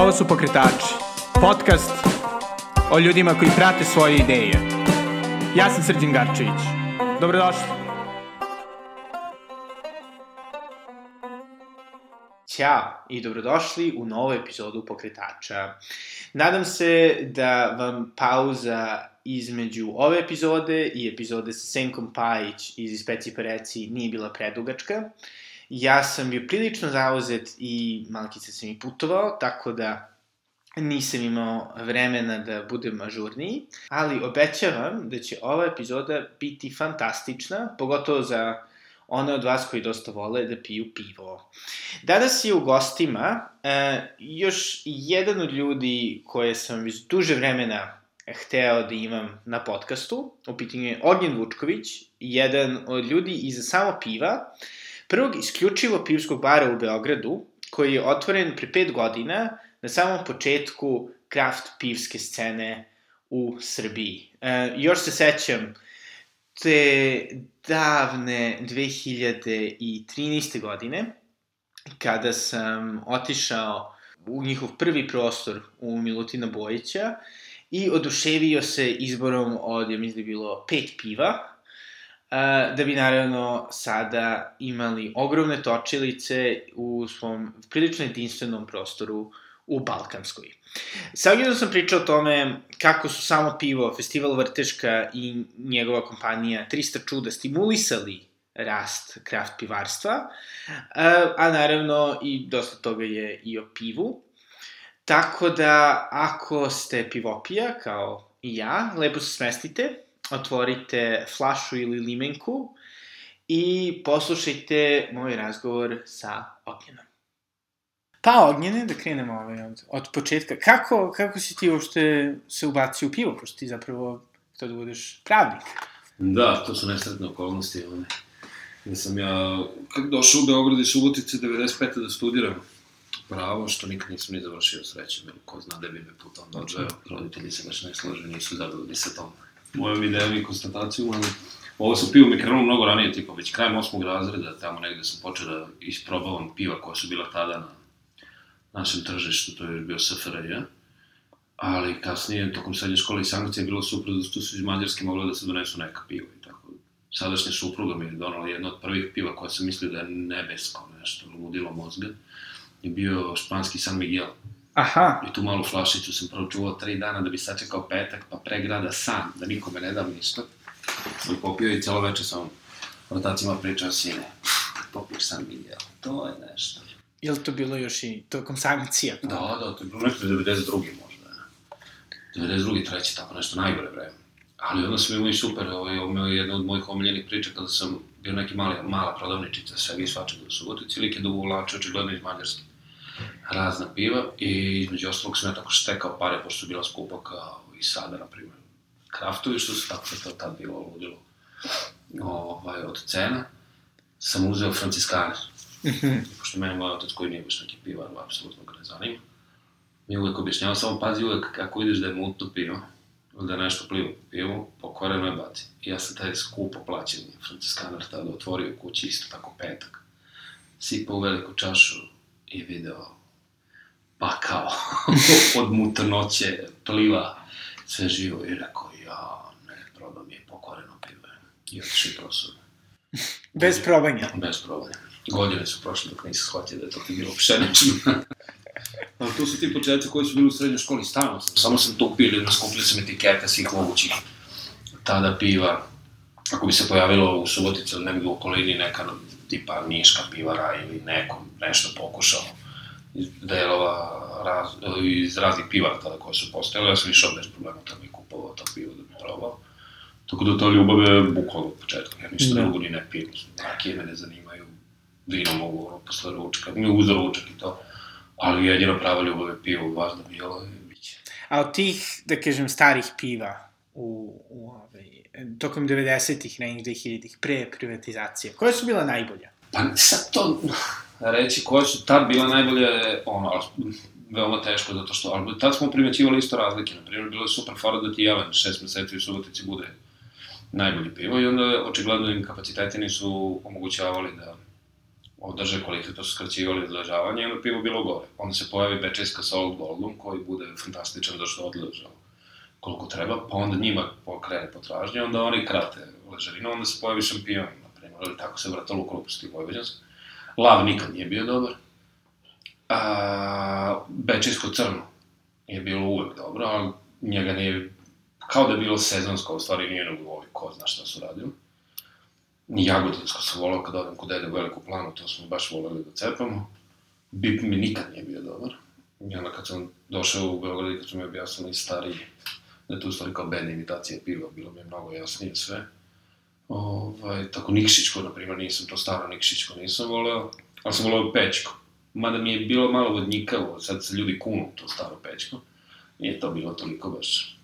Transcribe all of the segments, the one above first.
Ovo su Pokretači, podcast o ljudima koji prate svoje ideje. Ja sam Srđan Garčević. Dobrodošli. Ćao i dobrodošli u novu epizodu Pokretača. Nadam se da vam pauza između ove epizode i epizode sa Senkom Pajić iz Ispeci Pereci nije bila predugačka. Ja sam bio prilično zauzet i malkice sam i putovao, tako da nisam imao vremena da budem ažurniji, ali obećavam da će ova epizoda biti fantastična, pogotovo za one od vas koji dosta vole da piju pivo. Danas je u gostima e, još jedan od ljudi koje sam već duže vremena hteo da imam na podcastu. U pitanju je Ognjen Vučković, jedan od ljudi iza samo piva, prvog isključivo pivskog bara u Beogradu, koji je otvoren pre pet godina na samom početku kraft pivske scene u Srbiji. E, još se sećam te davne 2013. godine, kada sam otišao u njihov prvi prostor u Milutina Bojića i oduševio se izborom od, ja mislim da je bilo, pet piva, da bi naravno sada imali ogromne točilice u svom prilično jedinstvenom prostoru u Balkanskoj. Sa sam pričao o tome kako su samo pivo, Festival Vrteška i njegova kompanija 300 čuda stimulisali rast kraft pivarstva, a naravno i dosta toga je i o pivu. Tako da, ako ste pivopija, kao i ja, lepo se smestite, otvorite flašu ili limenku i poslušajte moj razgovor sa Ognjenom. Pa, Ognjene, da krenemo ovaj, od, od početka. Kako, kako si ti uopšte se ubacio u pivo, pošto ti zapravo to da budeš pravnik? Da, to su nesretne okolnosti. One. Da sam ja, kako došao u Beograd i Subotice 95. da studiram pravo, što nikad nisam ni završio srećem, jer ko zna da bi me putom dođeo, roditelji se baš ne slože, nisu zadovoljni sa tom mojom idejom i konstatacijom, ali ovo su pivo mi krenulo mnogo ranije, tipa već krajem osmog razreda, tamo negde sam počeo da isprobavam piva koja su bila tada na našem tržištu, to je bio SFRJ, ali kasnije, tokom srednje škole i sankcije, bilo super da su iz Mađarske mogli da se donesu neka piva i tako. Sadašnja supruga mi je donala jedno od prvih piva koja sam mislio da je nebesko nešto, ludilo mozga, je bio španski San Miguel. Aha. I tu malu flašicu sam pročuvao tri dana da bi sačekao petak, pa pregrada sam, da nikome ne dam ništa. Sam popio i celo večer sam vrtacima pričao sine, popiješ San Miguel, to je nešto. Je li to bilo još i tokom sankcija? Da, da, to je bilo nešto 92. možda. 92. treći, tako nešto, najgore vreme. Ali onda sam imao i super, ovaj, imao je jedna od mojih omiljenih priča kada sam bio neki mali, mala prodavničica, sve i svačega u Subotici, lik je dugo uvlačio očigledno iz Mađarske razna piva i između ostalog sam ja tako štekao pare, pošto su bila skupa kao i sada, na primjer. Kraftovi što su tako što tad bilo ludilo ovaj, od cena, sam uzeo franciskane. Mm Pošto mene moj otac koji nije baš neki pivar, apsolutno ga ne zanima. Mi uvek objašnjava, samo pazi uvek kako ideš da je mutno pivo, ili da je nešto plivo pivo, pokvareno je baci. I ja sam taj skupo plaćeni franciskanar tada otvorio kući isto tako petak. Sipao u veliku čašu i video pa kao od mutrnoće pliva sve živo i rekao ja ne probam je pokvareno pivo i otišao i prosor. Bez probanja? Bez probanja. Godine su prošle dok nisam shvatio da je to bilo pšenično. Pa to su ti početci koji su bili u srednjoj školi, stalno sam. Samo sam to pili, naskupili sam etikete svih mogućih tada piva. Ako bi se pojavilo u Subotici ili negdje u okolini neka tipa Niška pivara ili neko nešto pokušao iz delova raz, iz raznih pivara tada koje su postojale, ja sam išao bez problema tamo i kupovao to pivo da bi probao. Tako da ta ljubav je bukvalno od početka, ja ništa da. drugo ni ne pijem, rakije me ne zanimaju, vino mogu ono, posle ručka, mi uz ručak i to, ali jedina prava ljubav je pivo, vazda bilo i biće. A od tih, da kažem, starih piva u, u tokom 90-ih, ranih 2000-ih, pre privatizacije, koje su bila najbolja? Pa sad to, reći koje su tad bila najbolje, ono, veoma teško, zato što, ali tad smo primećivali isto razlike, na primjer, bilo je super fora da ti Jelen šest meseci u Subotici bude najbolji pivo i onda očigledno im kapaciteti nisu omogućavali da održe kvalitet, to su skraćivali odležavanje, i onda pivo bilo gore. Onda se pojavi bečejska sa Old Goldom, koji bude fantastičan da što odležao koliko treba, pa onda njima pokrene potražnje, onda oni krate ležarinu, onda se pojavi šampion, na primjer, ili tako se vrtalo u klubosti Vojvođanska. Lav nikad nije bio dobar. A, Bečejsko crno je bilo uvek dobro, ali njega nije, kao da je bilo sezonsko, u stvari nije nego ovi, ko zna šta su radili. Ni Jagodinsko sam volao kad odem kod dede u veliku planu, to smo baš voleli da cepamo. Bip mi nikad nije bio dobar. I onda kad sam došao u Beograd i kad su mi objasnili stariji da je to u stvari kao bedna imitacija piva, bilo mi je mnogo jasnije sve. Ovaj, tako Nikšićko, na primjer, nisam to staro Nikšićko nisam voleo, ali sam voleo Pećko. Mada mi je bilo malo vodnikavo, sad se ljudi kunu to staro Pećko. Nije to bilo toliko baš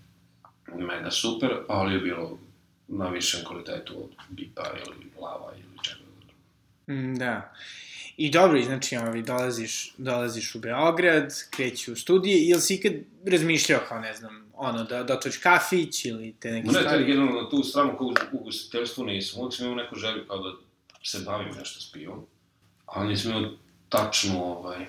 mega super, ali je bilo na višem kvalitetu od bipa ili lava ili čega. Mm, da. I dobro, znači, ovi, dolaziš, dolaziš u Beograd, kreći u studije, ili si ikad razmišljao kao, ne znam, ono, da, da otoč kafić ili te neke Ne, stvari? te generalno na tu stranu kao u ugostiteljstvu nisam, uvijek sam imao neku želju kao da se bavim nešto s pivom, ali nisam imao tačnu, ovaj,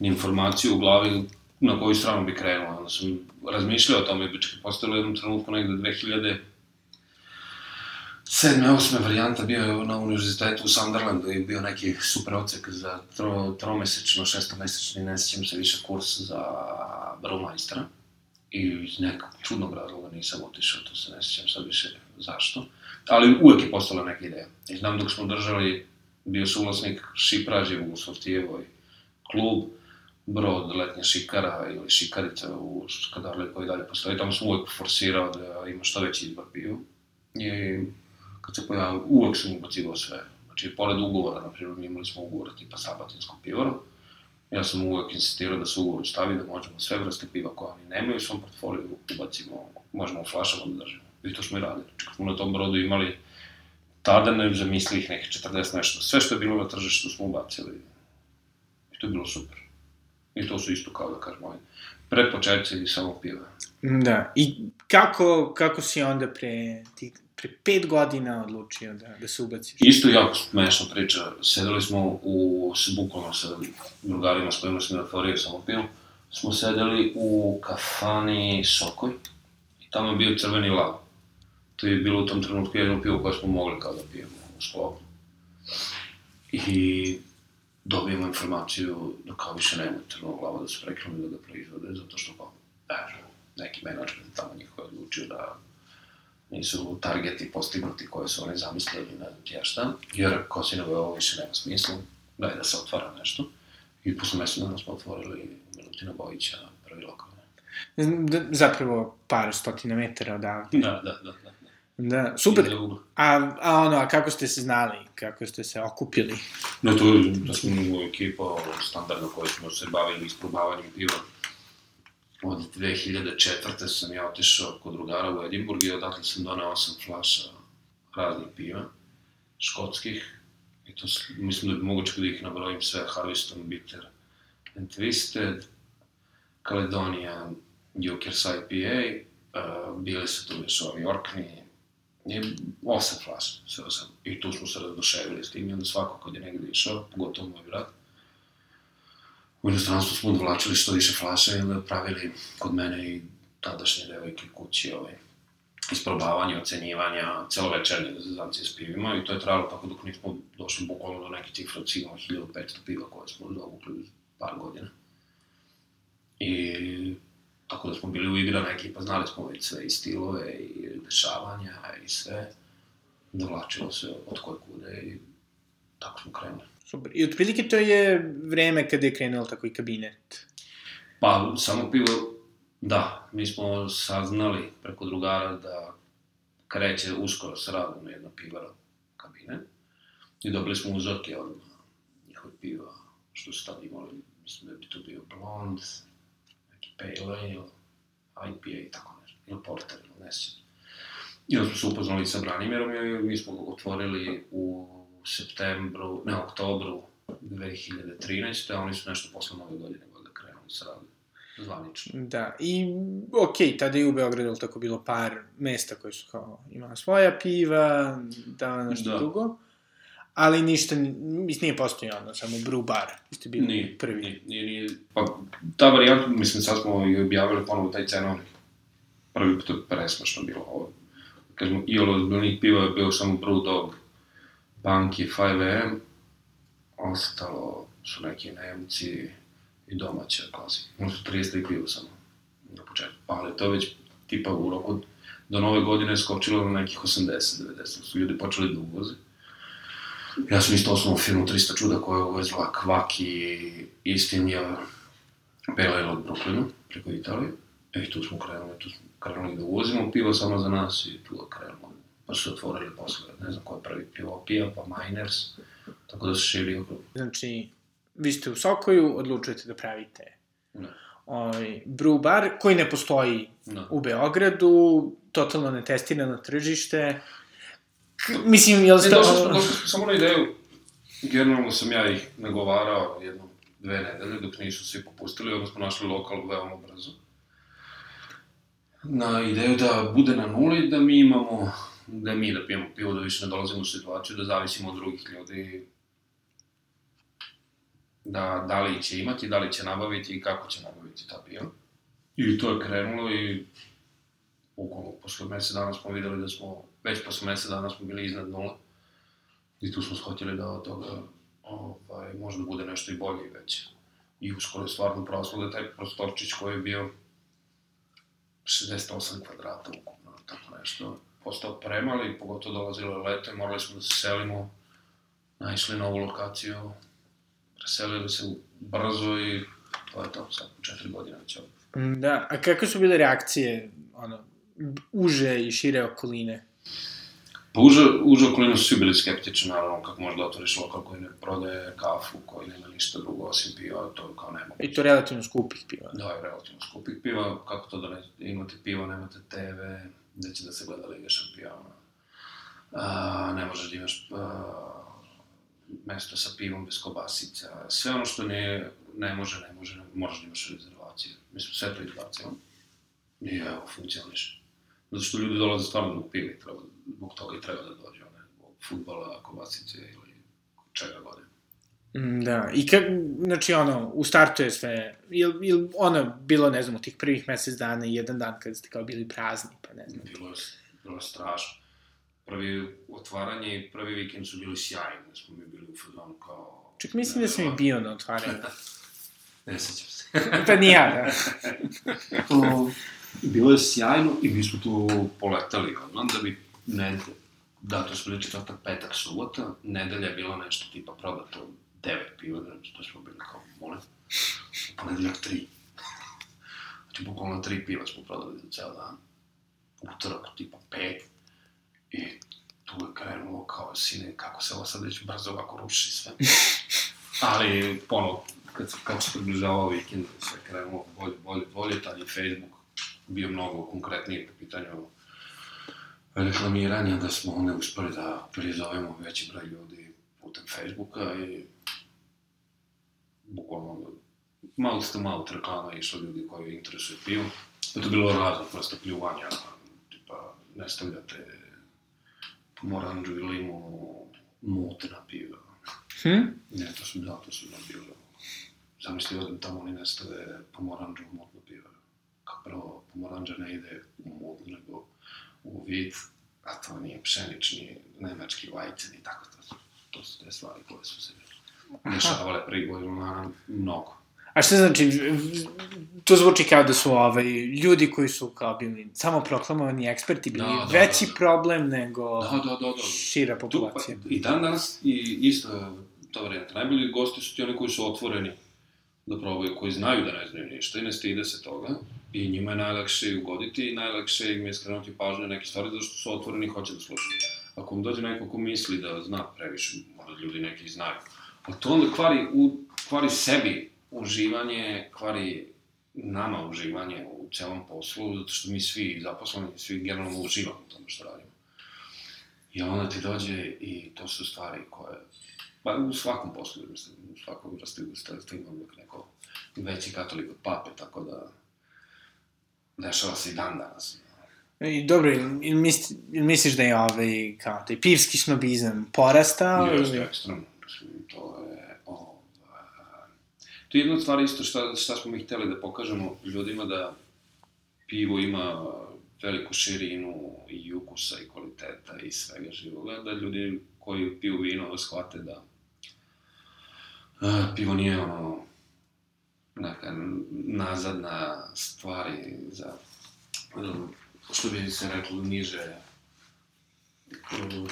informaciju u glavi na koju stranu bi krenuo. Onda sam razmišljao o tome, bi čak postavilo u jednom trenutku negde 2000 sedme, osme varijanta bio je na univerzitetu u Sunderlandu i bio neki super ocek za tro, tromesečno, šestomesečni, ne sjećam se više kurs za bromajstra. I iz nekog čudnog razloga nisam otišao, to se ne sjećam sad više zašto. Ali uvek je postala neka ideja. I znam dok smo držali, bio suvlasnik Šiprađe u Softijevoj klub, brod letnja šikara ili šikarica u Skadarli koji dalje postoji, tamo sam uvek forsirao da ima što veći izbor piva. I kad se pojavio, uvek sam ubacivao sve. Znači, pored ugovora, na primjer, imali smo ugovor tipa sabatinskog pivara, ja sam uvek insistirao da se ugovor stavi, da možemo sve vrste piva koje oni nemaju u svom portfoliju ubacimo, možemo u flašama da držimo. I to smo i radili. Znači, kad smo na tom brodu imali tada ne zamisli ih nekih 40 nešto. Sve što je bilo na tržištu smo ubacili. I to je bilo super. I to su isto kao da kažemo, ovaj, predpočetci samo piva. Da. I kako, kako si onda pre, ti, pre pet godina odlučio da, da se ubaciš? Isto jako smešna priča. Sedeli smo u, s bukvalno sa drugarima s kojima sam otvorio samo pivo. Smo sedeli u kafani Sokoj i tamo je bio crveni lav. To je bilo u tom trenutku jedno pivo koje smo mogli kao da pijemo u sklopu. I dobijemo informaciju da kao više nema crvenog lava, da su prekinuli da ga proizvode, zato što kao, evo, neki menadžment tamo njih je odlučio da nisu targeti postignuti koje su oni zamislili, ne znam ja šta, jer Kosinove ovo više nema smisla, daj da se otvara nešto. I posle mesec dana smo otvorili Milutina Bojića, prvi lokal. Da, zapravo par stotina metara odavde. Da, da, da. da. Da, super. A, a ono, a kako ste se znali? Kako ste se okupili? No, to je da smo u ekipa standardno koji smo se bavili isprobavanjem piva. Od 2004. sam ja otišao kod drugara u Edimburg i odatle sam donao osam flaša raznih piva, škotskih. I to, mislim da bi moguće da ih nabrojim sve, Harveston, Bitter and Twisted, Caledonia, Jukers IPA, uh, bili su tu još ovi Orkney, je osam flaša, sve osam. I tu smo se razduševili s tim i onda svako kad je negde išao, pogotovo moj brat, u inostranstvu smo odvlačili što više flaša i onda pravili kod mene i tadašnje devojke kući ovaj, isprobavanje, ocenjivanja, celovečernje zazancije s pivima i to je trajalo tako dok nismo došli bukvalno do neke cifre od sigurno 1500 piva koje smo zavukli uz par godina. I tako da smo bili uigrana ekipa, znali smo već sve i stilove i dešavanja i sve. Dovlačilo se od koje kude i tako smo krenuli. Super. I otprilike to je vreme kada je krenuo tako i kabinet. Pa, samo pivo, da, mi smo saznali preko drugara da kreće uskoro sa radom jedna pivara kabine i dobili smo uzorke od njihove piva, što su tad imali, mislim da bi to bio Blond, neki Pale Ale, IPA i tako nešto, ili Porter, ili ne sjećam. I onda smo se upoznali sa Branimirom i mi smo otvorili u septembru, ne, oktobru 2013. a oni su nešto posle nove godine valjda krenuli sa radom zvanično. Da, i okej, tada je u Beogradu tako bilo par mesta koji su kao imala svoja piva, da nešto Da. drugo. ali ništa, ni- mislim, nije postojao ono, samo brew bar, vi ste bili Nije, prvi. Nije, nije, nije, pa ta varijanta, mislim, sad smo i objavili ponovo taj cenovnik. Prvi put je presmašno bilo ovo. Kažemo, i od ozbiljnih piva je bio samo Bunky, 5M, ostalo su neki Nemci i domaće klazi. Ono su 33 piva samo na početku. Ali to je već tipa u roku do nove godine skočilo na nekih 80-90, su ljudi počeli da uvoze. Ja sam isto osnovno firmu 300 čuda koja je uvezla kvak i istinja Pale Ale od Brooklynu, preko Italije. E, tu smo krenuli, tu smo krenuli da uvozimo pivo samo za nas i tu je krenulo. Pa su otvorili posle, ne znam ko je prvi pivo pija, pa Miners, tako da se širi oko. Znači, vi ste u Sokoju, odlučujete da pravite Da. ovaj, brew bar, koji ne postoji Da. u Beogradu, totalno netestirano tržište. K mislim, jel Ne, ste... došli smo, došli smo samo na ideju, generalno sam ja ih nagovarao jednom, dve nedelje, dok nisu svi popustili, onda smo našli lokal veoma brzo. Na ideju da bude na nuli, da mi imamo, da mi da pijemo pivo, da više ne dolazimo u situaciju, da zavisimo od drugih ljudi, da, da li će imati, da li će nabaviti i kako će nabaviti ta piva. I to je krenulo i bukvalno posle mesec dana smo videli da smo, već posle mesec dana smo bili iznad nula. I tu smo shvatili da od toga ovaj, može da bude nešto i bolje i veće. I uskoro je stvarno praslo da taj prostorčić koji je bio 68 kvadrata ukupno, tako nešto, postao premali, pogotovo dolazilo je i morali smo da se selimo, naišli na ovu lokaciju, preselili se brzo i to je to, sad četiri godine već ovde. Mm, Da, a kakve su bile reakcije, ono, uže i šire okoline? Pa uže, uže okolinu su svi bili skeptični, naravno, kako možeš da otvoriš lokal koji ne prodaje kafu, koji nema ništa drugo osim piva, to je kao nemoguće. I to relativno skupih piva. Da, relativno skupih piva, kako to da ne, imate pivo, nemate TV, gde će da se gleda Liga šampiona. A, ne možeš da imaš a, mesto sa pivom bez kobasica, sve ono što ne, ne može, ne može, ne, moraš da imaš rezervaciju. Mi smo sve to izbacili. I evo, funkcioniše. Zato što ljudi dolaze stvarno zbog piva i treba, zbog toga i treba da dođe, ne, zbog futbola, kobasice ili čega god. Mm, Da, i kak, znači ono, u startu je sve, ili, ili ono, bilo, ne znam, u tih prvih mesec dana i jedan dan kada ste kao bili prazni, pa ne znam. Bilo je, bilo je strašno. Prvi otvaranje i prvi vikend su bili sjajni, da smo mi bili u fazonu kao... Čak mislim da sam i bio na otvaranju. Ne sećam se. pa ja, da. O, bilo je sjajno i mi smo tu poletali odmah da bi ne, da, to smo bili četvrtak, petak, subota, nedelja je bilo nešto tipa prodato devet piva, znači to smo bili kao, molim, ponedeljak tri. Znači, bukvalno tri piva smo prodali za ceo dan. Utorak, tipa pet. I tu je krenulo kao, sine, kako se ovo sad već brzo ovako ruši sve. Ali, ponovo, kad, se- kako se približavao vikend, sve krenulo bolje, bolje, bolje, tad je Facebook bio mnogo konkretniji po pitanju reklamiranja, da smo ne uspeli da prizovemo veći broj ljudi putem Facebooka i bukvalno mouth to mouth reklama je išla ljudi koji interesuju pivo. To je bilo razno, prosto pljuvanja, tipa ne stavljate pomoranđu i limu mut na pivo. Hm? Ne, to su, da, to su nam bilo. Zamisli, odem tamo, oni ne stave pomoranđu u mutno pivo. Kao prvo, pomoranđa ne ide u mut, nego u vid, a to nije pšenični, nemački vajcen i tako to. To su te stvari koje su se dešavale pre godinu dana mnogo. A šta znači, to zvuči kao da su ovaj, ljudi koji su kao bili samo proklamovani eksperti bili Da, da, veći da, da. problem nego Da, da, da, da. šira Tu, populacija. pa, I dan danas i isto to varijanta. Najbolji gosti su ti oni koji su otvoreni da probaju, koji znaju da ne znaju ništa i ne stide se toga. I njima je najlakše ugoditi i najlakše im je skrenuti pažnju na neke stvari zato što su otvoreni i hoće da slušaju. Ako vam dođe neko ko misli da zna previše, možda ljudi neki znaju, a to onda kvari, u, kvari sebi uživanje, kvari nama uživanje u celom poslu, zato što mi svi zaposleni, svi generalno uživamo u tome što radimo. I onda ti dođe i to su stvari koje, pa u svakom poslu, mislim, u svakom vrsti ugostiteljstva ima uvijek neko veći katolik od pape, tako da dešava se i dan danas. I dobro, ili, ili, misli, ili misliš da je ovaj, kao taj pivski snobizam porastao? Jeste, ili... ekstremno. To je... Ovaj, to je jedna od stvari isto šta, šta smo mi hteli da pokažemo ljudima da pivo ima veliku širinu i ukusa i kvaliteta i svega živoga, da ljudi koji piju vino shvate da uh, pivo nije ono neka nazadna stvari za što bi se reklo niže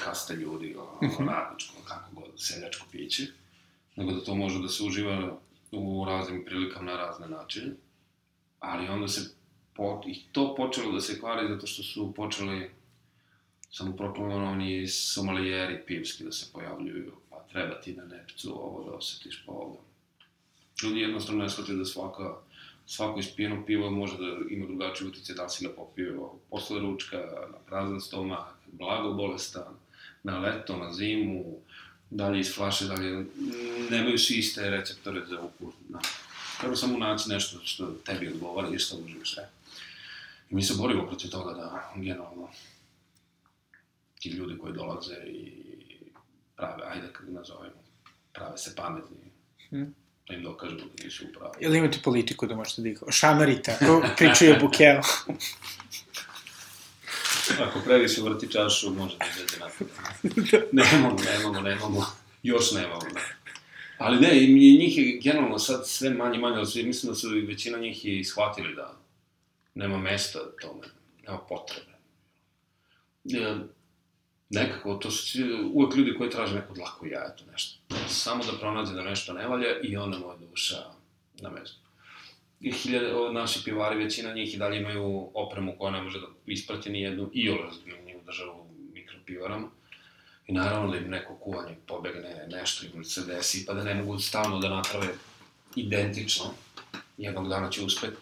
kaste ljudi, ono, radničko, kako god, seljačko piće, nego da to može da se uživa u raznim prilikama na razne načine, ali onda se po, i to počelo da se kvari zato što su počeli samoproklamovani somalijeri pivski da se pojavljuju, pa treba ti na nepcu ovo da osetiš pa ovo. Ljudi jednostavno ne shvataju da svaka, svako ispijeno pivo može da ima drugačiji utjecaj da si ga popio posle ručka, na prazan stomak, blago bolestan, na leto, na zimu, dalje iz flaše, dalje, svi iste receptore za ukus. Da. Treba samo naći nešto što tebi odgovara i što uživiš. E. I mi se borimo protiv toga da, generalno, ti ljudi koji dolaze i prave, ajde kad nazovemo, prave se pametni, Hmm. Da im dokažemo da nisu u pravu. Ili imate politiku da možete da ih ošamarite, ako pričaju bukeo. Ako previše vrti čašu, može da izađe napred. ne mogu, ne mogu, ne mogu. Još ne mogu, da. Ali ne, i njih je generalno sad sve manje manje, ali mislim da su i većina njih i shvatili da nema mesta tome, nema potrebe. E, nekako, to su uvek ljudi koji traže neko dlako jajeto, nešto. Samo da pronađe da nešto ne valja i onda mu je duša na mestu. I hiljade, naši pivari, većina njih i dalje imaju opremu koja ne može da isprati ni jednu i ozbiljniju državu mikropivarama. I naravno da im neko kuvanje pobegne, nešto im se desi, pa da ne mogu stalno da naprave identično. Jednog dana će uspeti.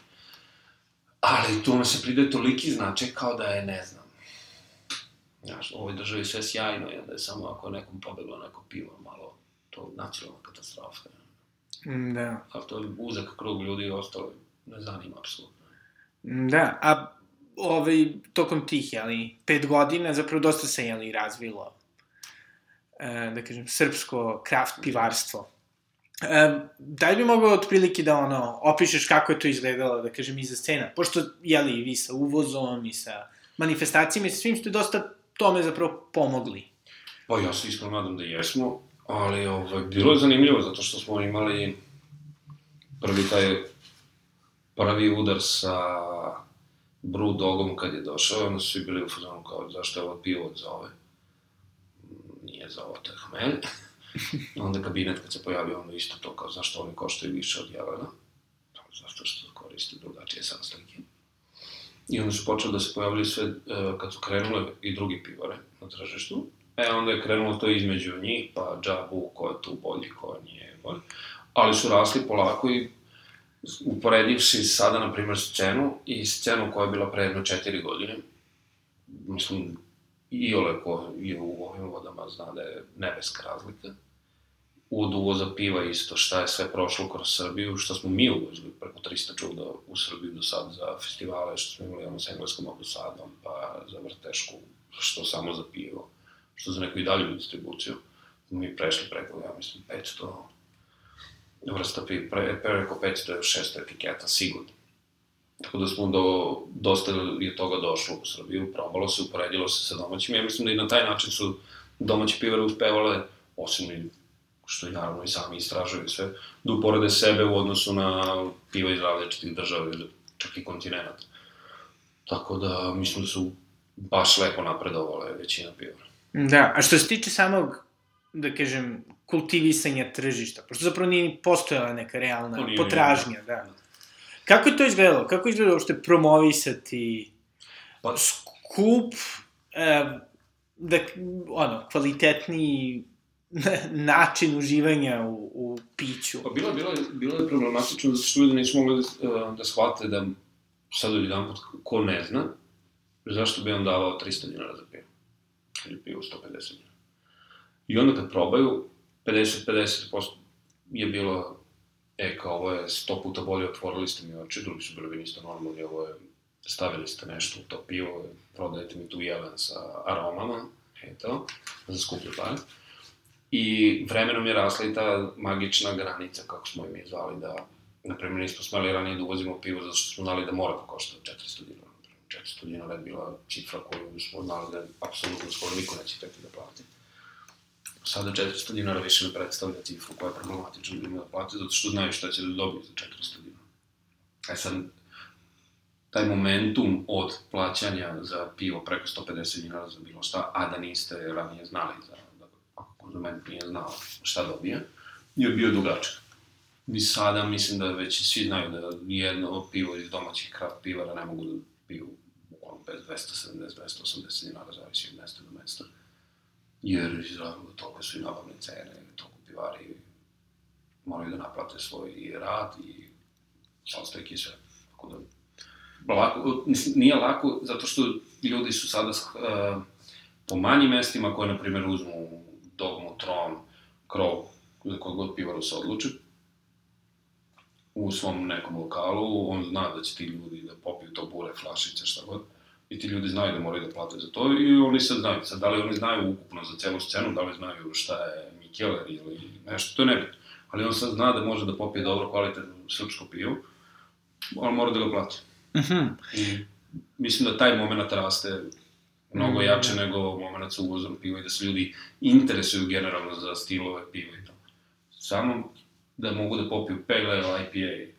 Ali tu se pride toliki značaj kao da je, ne znam, Znaš, u ovoj državi sve sjajno i onda je samo ako je nekom pobeglo neko pivo, malo to nacionalna katastrofa. Mm, Da. Ali to je uzak krug ljudi i ostalo ne zanima apsolutno. Da, a ovaj, tokom tih, jeli, pet godina zapravo dosta se, jeli, razvilo, e, da kažem, srpsko kraft pivarstvo. E, da li bi mogao otprilike da, ono, opišeš kako je to izgledalo, da kažem, iza scena? Pošto, jeli, vi sa uvozom i sa manifestacijama i sa svim ste dosta tome zapravo pomogli. Pa ja se iskreno nadam da jesmo, ali ovaj, bilo je zanimljivo zato što smo imali prvi taj prvi udar sa Brew Dogom kad je došao, onda su svi bili u fazonu kao zašto je ovo pivo od zove. Nije za ovo, to je hmelj. onda kabinet kad se pojavio, onda isto to kao zašto oni koštaju više od Jelena. Zašto što koriste drugačije sastojke. I onda su počeli da se pojavljaju sve, e, kad su krenule i drugi pivare na tržištu, e onda je krenulo to između njih, pa džabu, ko je tu bolji, ko nije bolji. Ali su rasli polako i uporedivši sada, na primjer, scenu i scenu koja je bila pre jedno četiri godine, mislim, i ole ko je u ovim vodama zna da je nebeska razlika. Od uvoza piva isto, šta je sve prošlo kroz Srbiju, što smo mi uvozili preko 300 čuda u Srbiju do sad za festivale, što smo imali ono s engleskom ambasadom, pa za vrtešku, što samo za pivo, što za neku i dalju distribuciju. Mi prešli preko, ja mislim, 500 vrsta piva, pre, preko 500 600 etiketa, sigurno. Tako da smo do, dosta je toga došlo u Srbiju, probalo se, uporedilo se sa domaćim. Ja mislim da i na taj način su domaće pivare uspevale, osim i što i naravno i sami istražuju sve, da uporede sebe u odnosu na piva iz različitih država ili čak i kontinenta. Tako da mislim da su baš lepo napredovale većina pivara. Da, a što se tiče samog, da kažem, kultivisanja tržišta, pošto zapravo nije ni postojala neka realna nije potražnja, da. Kako je to izgledalo? Kako je izgledalo uopšte promovisati Pa, skup, e, da, ono, kvalitetniji način uživanja u, u piću? Pa bilo, bilo, bilo je problematično zato što ljudi nisu mogli da, da shvate da sad jedan put ko ne zna, zašto bi on davao 300 dinara za pivo? Ili pivo 150 dinara. I onda kad probaju, 50-50% je bilo, e, kao ovo je 100 puta bolje, otvorili ste mi oči, drugi su bili, niste normalni, ovo je stavili ste nešto u to pivo, prodajete mi tu jelen sa aromama, eto, za skuplje pare. I vremenom je rasla i ta magična granica, kako smo je mi zvali, da, na primjer, nismo smeli ranije da uvozimo pivo zato što smo znali da mora da košta 400 dinara. 400 dinara je bila cifra koju smo znali da apsolutno skoro niko neće hteti da plati. Sada 400 dinara više ne predstavlja cifru koja je problematična da ima da plati, zato što znaju šta će da dobiju za 400 dinara. E sad, taj momentum od plaćanja za pivo preko 150 dinara za bilo šta, a da niste ranije znali za, da, ako konzument nije znao šta dobije, je bio dugačak. I sada mislim da već svi znaju da jedno pivo iz domaćih kraft pivara ne mogu da piju bukvalno bez 270, 280 dinara, zavisi od mesta do mesta. Jer iz razloga toliko su i nabavne cene, toliko pivari moraju da naplate svoj rad i sastojke i sve. Tako da, lako, nije lako, zato što ljudi su sada uh, po manjim mestima koje, na primjer, uzmu dogmu, tron, krov, za kod god pivaru se odluče, u svom nekom lokalu, on zna da će ti ljudi da popiju to bure, flašice, šta god, i ti ljudi znaju da moraju da plate za to i oni sad znaju. Sad, da li oni znaju ukupno za celu scenu, da li znaju šta je Mikeler ili nešto, to je nebitno. Ali on sad zna da može da popije dobro kvalitetno srpsko pivo, ali mora da ga plati. Mm -hmm. I mislim da taj moment raste mnogo Mhm. jače nego moment sa uvozom piva i da se ljudi interesuju generalno za stilove piva i to. Samo da mogu da popiju Pale Ale IPA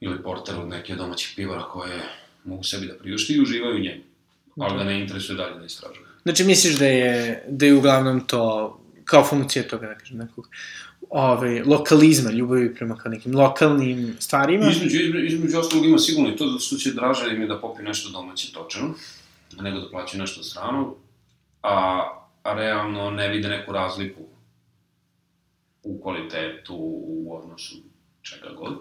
ili Porter od neke domaćih pivara koje mogu sebi da priušti i uživaju u njemu. Ali da ne interesuje dalje da istražuju. Znači, misliš da je, da je uglavnom to kao funkcija toga, da kažem, nekog ove, lokalizma, ljubavi prema kao nekim lokalnim stvarima? Između, između, između ostalog ima sigurno i to zato što će draže im je da popiju nešto domaće točeno, nego da plaćaju nešto strano, a, a realno ne vide neku razliku u kvalitetu, u odnosu čega god.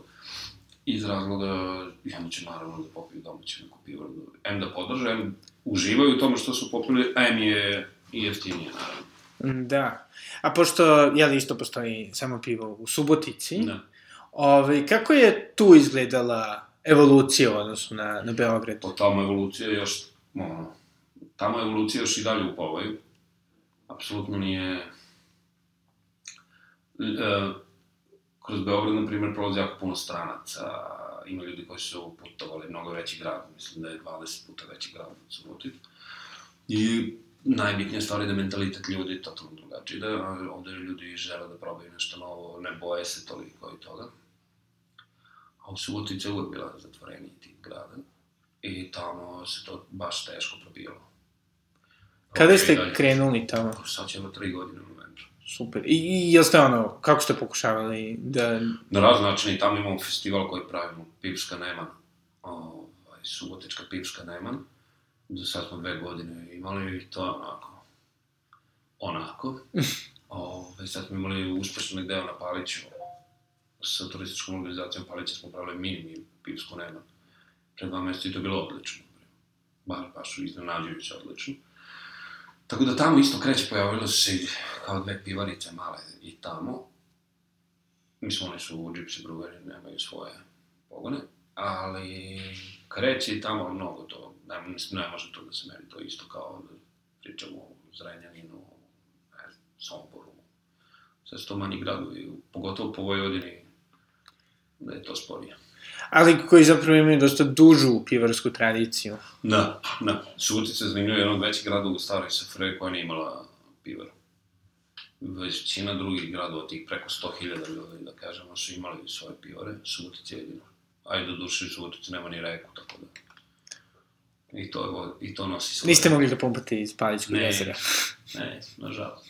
Iz razloga, i onda će naravno da popiju domaće neku pivo. M da podrže, M uživaju u tome što su popili, a M je i jeftinije, naravno. Mm, Da. A pošto, jel, isto postoji samo pivo u Subotici, Da. ove, kako je tu izgledala evolucija u odnosu na, na Beograd? To tamo evolucija još, ono, tamo evolucija još i dalje u povaju. Apsolutno nije... E, kroz Beograd, na primjer, prolazi jako puno stranaca, ima ljudi koji su putovali mnogo veći grad, mislim da je 20 puta veći grad od Subotica. I najbitnija stvar je da mentalitet ljudi je totalno drugačiji, da ovde ljudi žele da probaju nešto novo, ne boje se toliko i toga. A u Subotici je uvek bila zatvoreniji tip grada i tamo se to baš teško probijalo. Kada ste krenuli tamo? Sad ćemo tri godine. Super. I, i jel ste ono, kako ste pokušavali da... Na razne načine i tamo imamo festival koji pravimo, Pivska Neman, ovaj, Subotička Pivska Neman. Do sad smo dve godine imali i to onako, onako. ovaj, sad smo imali uspešni deo na Paliću, sa turističkom organizacijom Palića smo pravili mini, Pivsku Neman. Pre dva meseca i to je bilo odlično. Baš, baš iznenađujuće odlično. Tako da tamo isto kreće, pojavilo su se kao dve pivarice male i tamo. Mislim, oni su u Gypsy Brewery, nemaju svoje pogone, ali kreće i tamo mnogo to, ne, mislim, ne može to da se meri, to isto kao da pričamo o Zrenjaninu, ne znam, Somboru, sve su to manji gradovi, pogotovo po Vojvodini, da je to sporije. Ali koji zapravo imaju dosta dužu pivarsku tradiciju. Da, da. Subotica je zanimljiva, jedan od većih gradova u staroj SFRJ koja nije imala pivar. Većina drugih gradova, tih preko 100.000 ljudi, da kažemo, su imali svoje pivare, Subotica je jedino. Ajde, do duše, u Subotici nema ni reku, tako da... I to, i to nosi svoje... Niste mogli da pumpate iz Palićkog Ne. jezera. Ne, nažalost.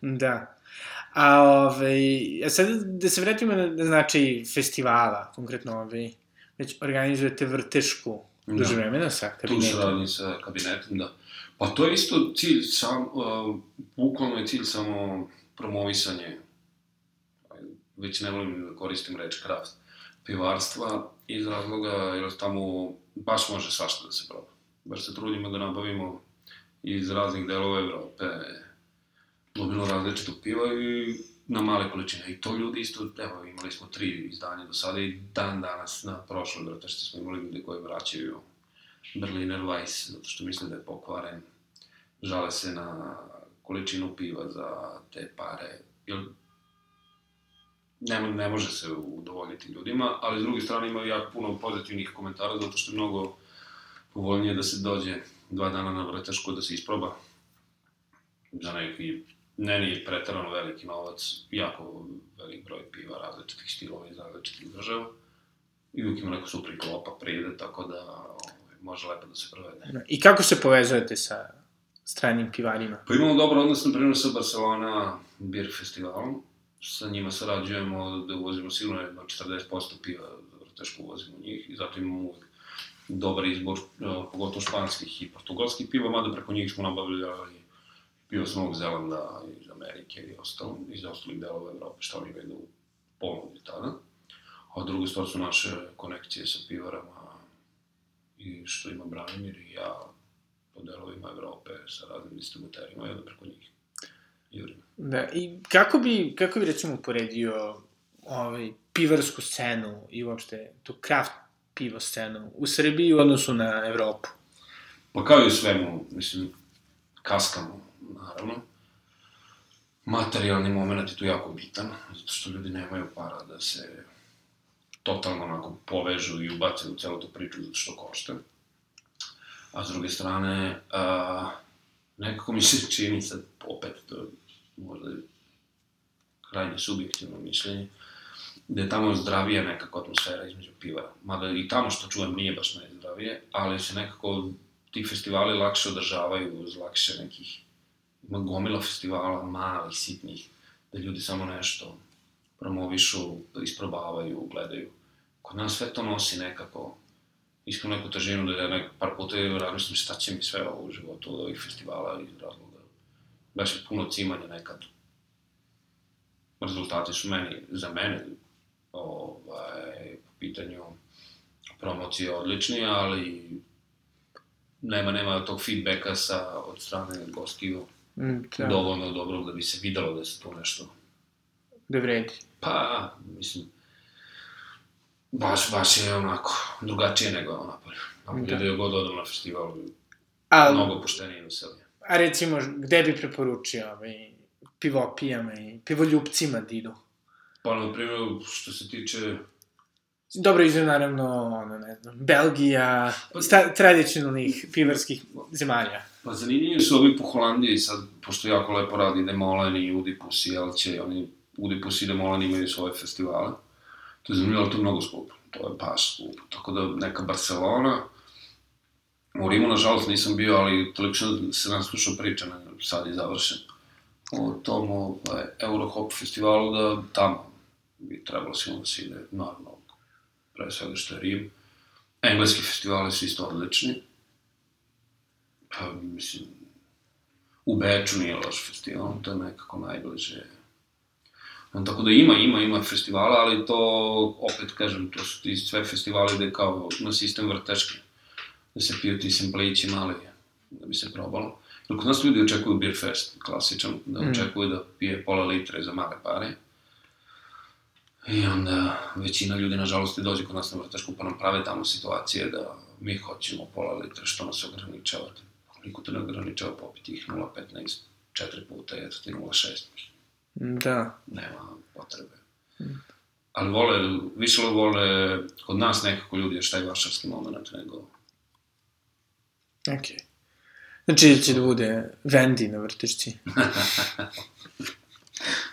Da. A ovaj, a sad da se vratimo na, na značaj festivala, konkretno ovaj, već organizujete vrtešku Da. duže vremena sa Tu kabinetom. saradnji sa kabinetom, da. Pa to je isto cilj, sam, uh, bukvalno je cilj samo promovisanje, već ne volim da koristim reč kraft, pivarstva iz razloga jer tamo baš može svašta da se proba. Baš se trudimo da nabavimo iz raznih delova Evrope gomilo različitog piva i na male količine. I to ljudi isto, evo, imali smo tri izdanja do sada i dan danas na prošloj vrtašci smo imali ljudi koji vraćaju Berliner Weiss, zato što misle da je pokvaren. Žale se na količinu piva za te pare, jer ne, ne može se udovoljiti ljudima, ali s druge strane ima jako puno pozitivnih komentara, zato što je mnogo povoljnije da se dođe dva dana na vrtašku da se isproba za neki ne nije pretarano veliki novac, jako velik broj piva različitih stilova iz različitih država. I uvijek ima neko super klopa pride, tako da ovaj, može lepo da se provede. I kako se povezujete sa stranim pivarima? Pa imamo dobar odnos, na primjer, sa Barcelona Beer Festivalom. Sa njima sarađujemo da uvozimo sigurno jedno 40% piva, teško uvozimo njih i zato imamo uvijek dobar izbor, pogotovo španskih i portugalskih piva, mada preko njih smo nabavljali bio s Novog Zelanda, iz Amerike i ostalo, iz ostalih delova Evrope, što oni imaju u ponudi tada. A druga stvar su naše konekcije sa pivarama i što ima Branimir i ja po delovima Evrope sa raznim distributerima, jedno preko njih. Jurima. Da, i kako bi, kako bi recimo uporedio ovaj, pivarsku scenu i uopšte tu kraft pivo scenu u Srbiji u odnosu na Evropu? Pa kao i u svemu, mislim, kaskamo naravno. Materijalni moment je tu jako bitan, zato što ljudi nemaju para da se totalno onako povežu i ubace u celu tu priču zato što košta. A s druge strane, a, nekako mi se čini sad, opet, to možda je krajnje subjektivno mišljenje, da je tamo zdravija nekako atmosfera između pivara. Mada i tamo što čujem nije baš najzdravije, ali se nekako ti festivali lakše održavaju uz lakše nekih ima gomila festivala, malih, sitnih, da ljudi samo nešto promovišu, isprobavaju, gledaju. Kod nas sve to nosi nekako, iskreno neku težinu, da ja nek, par puta razmišljam šta će mi sve ovo u životu od ovih festivala iz razloga. Baš je puno cimanja nekad. Rezultati su meni, za mene, ovaj, po pitanju promocije odlični, ali nema, nema tog feedbacka sa, od strane gostiju mm, da. dovoljno dobro da bi se videlo da se to nešto... Da vredi. Pa, mislim, baš, baš je onako drugačije nego. Napolje da. da je god odam na festival, Al, mnogo poštenije i veselije. A recimo, gde bi preporučio ovaj, pivopijama i pivoljupcima da idu? Pa, na primjer, što se tiče Dobro, izve naravno, ono, ne znam, Belgija, pa, sta, tradicionalnih pivarskih zemalja. Pa zanimljivi su ovi po Holandiji sad, pošto jako lepo radi Demolen i Udipus i Elće, oni Udipus i Demolen imaju svoje festivale. To je zanimljivo, ali to je mnogo skupo. To je baš skupo. Tako da neka Barcelona, u Rimu, nažalost, nisam bio, ali toliko što se nam slušao priča, sad je završen, o tom ovaj, Eurohop festivalu, da tamo bi trebalo sigurno da se ide, naravno, pre svega što je Rim. Engleski festivali su isto odlični. Pa, mislim, u Beču nije loš festival, to je nekako najbliže. On, tako da ima, ima, ima festivala, ali to, opet kažem, to su ti sve festivali gde kao na sistem vrteške, da se piju ti semplići mali, da bi se probalo. Jer kod nas ljudi očekuju beer fest, klasičan, da mm. očekuju da pije pola litre za male pare. I onda većina ljudi, nažalost, i dođe kod nas na vrtašku pa nam prave tamo situacije da mi hoćemo pola litra, što nas ograničavate. Niko te ne ograničava popiti ih 0,15 četiri puta, eto ti 0,6. Da. Nema potrebe. Mm. Ali vole, više vole kod nas nekako ljudi još taj vašarski moment nego... Okej. Okay. Znači će da bude Vendi na vrtišci.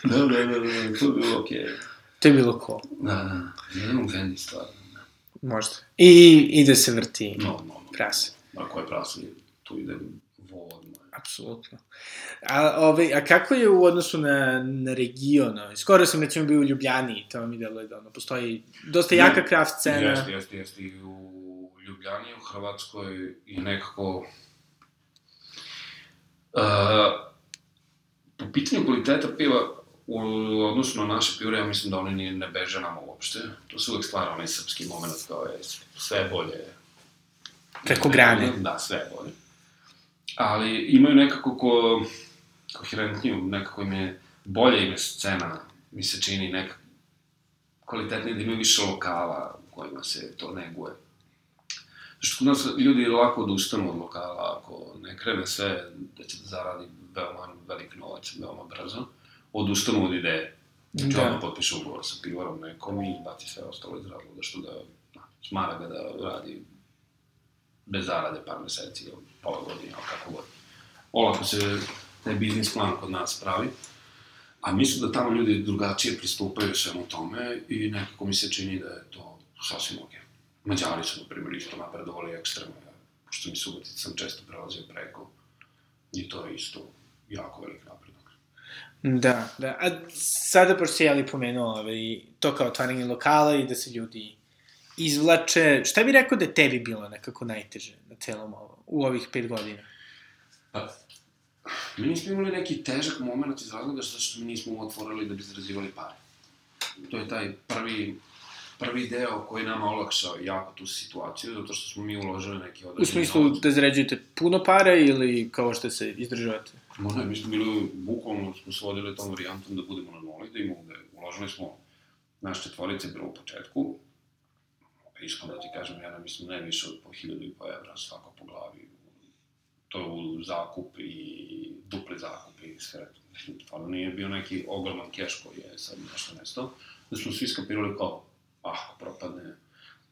da, da, da, da, to bi bilo okej. Okay. To je bilo ko. Da, da, jedan Vendi stvarno. Da. Možda. I ide se vrti no, no, no. prase. Ako je prase, tu ide vod. Apsolutno. A, ove, a kako je u odnosu na, na region? Skoro sam recimo bio u Ljubljani i to mi deluje da ono, postoji dosta jaka kraft scena. Jeste, jeste, jeste. I u Ljubljani, u Hrvatskoj i nekako... Uh, po pitanju kvaliteta piva, u odnosu na naše pivore, ja mislim da oni ne, ne beže nama uopšte. To se uvek stvara onaj srpski moment kao je sve bolje. Preko grane. Da, sve bolje ali imaju nekako ko, koherentniju, nekako im je bolje im je scena mi se čini neka kvalitetnije da imaju više lokala u kojima se to neguje. Zašto kod nas ljudi lako odustanu od lokala, ako ne krene sve da će da zaradi veoma velik novac, veoma brzo, odustanu od ideje. Znači, Da. da. odmah potpiše ugovor sa pivarom nekom i baci sve ostalo iz razloga što da na, smara ga da radi bez zarade par meseci ili pola godine, ili kako god. Olako se taj biznis plan kod nas pravi, a mislim da tamo ljudi drugačije pristupaju svemu tome i nekako mi se čini da je to sasvim okej. Mađari su, na primjer, isto napredovali ekstremno, pošto mi Subotica sam često prelazio preko i to je isto jako velik napredak. Da, da. A sada, pošto si jeli pomenuo ovaj, to kao otvaranje lokala i da se ljudi izvlače, šta bi rekao da je tebi bilo nekako najteže na celom ovom, u ovih pet godina? Pa, mi nismo imali neki težak moment iz razloga zato što mi nismo otvorili da bi zarazivali pare. To je taj prvi, prvi deo koji je nama olakšao jako tu situaciju, zato što smo mi uložili neki određeni U smislu novac. da zarađujete puno para ili kao što se izdržavate? Možda mi smo bili, bukvalno smo se vodili tom varijantom da budemo na nuli, da imamo da uložili smo naš četvorice bilo u početku, iskreno da ti kažem, ja ne mislim ne više od po hiljadu i po evra svako po glavi, to je u zakup i dupli zakup i sve, stvarno nije bio neki ogroman keš koji je sad nešto nestao, da smo svi skapirali kao, ah, propadne,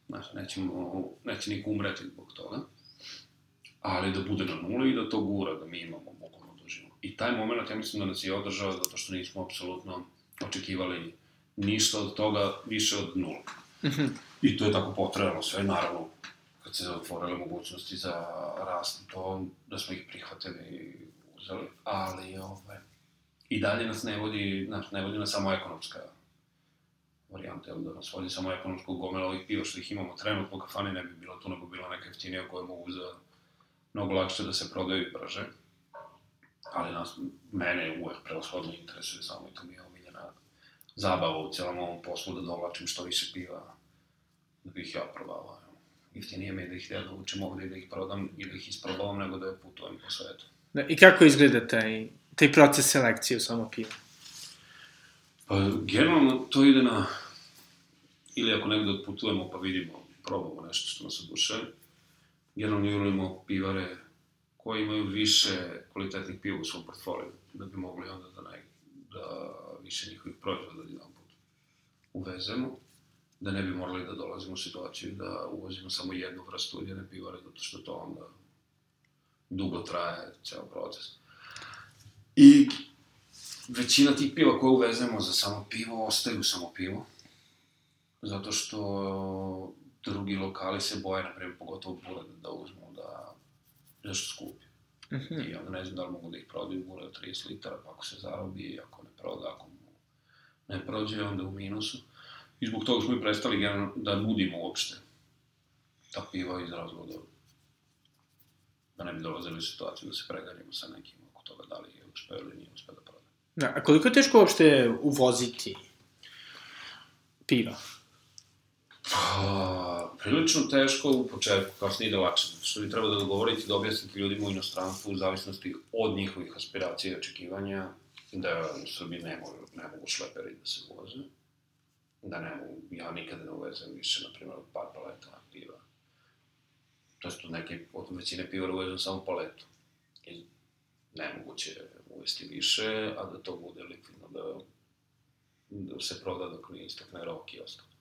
znaš, nećemo, neće niko umreti zbog toga, ali da bude na nuli i da to gura, da mi imamo. I taj moment, ja mislim da nas je održao zato što nismo apsolutno očekivali ništa od toga više od nula. I to je tako potrajalo sve, naravno, kad se otvorile mogućnosti za rast, to da smo ih prihvatili i uzeli, ali ovaj, i dalje nas ne vodi, znači, ne vodi nas samo ekonomska varijanta, da nas vodi samo ekonomsko gomela ovih piva što ih imamo trenutno kafani ne bi bilo tu, nego bila neka jeftinija koja mogu za mnogo lakše da se prodaju i brže. Ali nas, mene uvek prevashodno interesuje samo i to mi je omiljena zabava u celom ovom poslu da dovlačim što više piva da bih ja probavao. Jeftinije mi je da ih ja dovučem ovde i da ih prodam i da ih isprobavam nego da putujem po svetu. Da, I kako izgleda taj, taj proces selekcije u samo pivo? Pa, generalno to ide na... Ili ako negde otputujemo pa vidimo, probamo nešto što nas odušavi. Generalno jurimo pivare koji imaju više kvalitetnih piva u svom portfoliju, da bi mogli onda da, ne, da više njihovih proizvoda jedan put uvezemo, da ne bi morali da dolazimo u situaciju da uvozimo samo jednu vrstu jedne pivare, zato što to onda dugo traje ceo proces. I većina tih piva koje uvezemo za samo pivo ostaju samo pivo. Zato što drugi lokali se boje, na primjer, pogotovo Bured, da uzmu nešto skupi. Mhm. I onda ne znam da li mogu da ih prodaju Bured od 30 litara, pa ako se zarobi, ako ne proda, ako mu ne prođe, onda u minusu. I zbog toga smo i prestali generalno da nudimo uopšte ta piva iz razloga da, ne bi dolazili u situaciju da se preganjamo sa nekim oko toga da li je uspeo ili nije uspeo da proda. Da, a koliko je teško uopšte uvoziti piva? Pa, prilično teško u početku, kasnije ide lakše, što vi treba da dogovorite da objasnite ljudima u inostranstvu u zavisnosti od njihovih aspiracija i očekivanja, da u Srbiji ne mogu, ne mogu šleperi da se uvoze, da ne mogu, ja nikada ne uvezem više, na primjer, od par paleta piva. To od neke, od većine pivara uvezem samo paletu. I nemoguće je uvesti više, a da to bude likvidno, da, da se proda dok ne istakne rok i ostalo.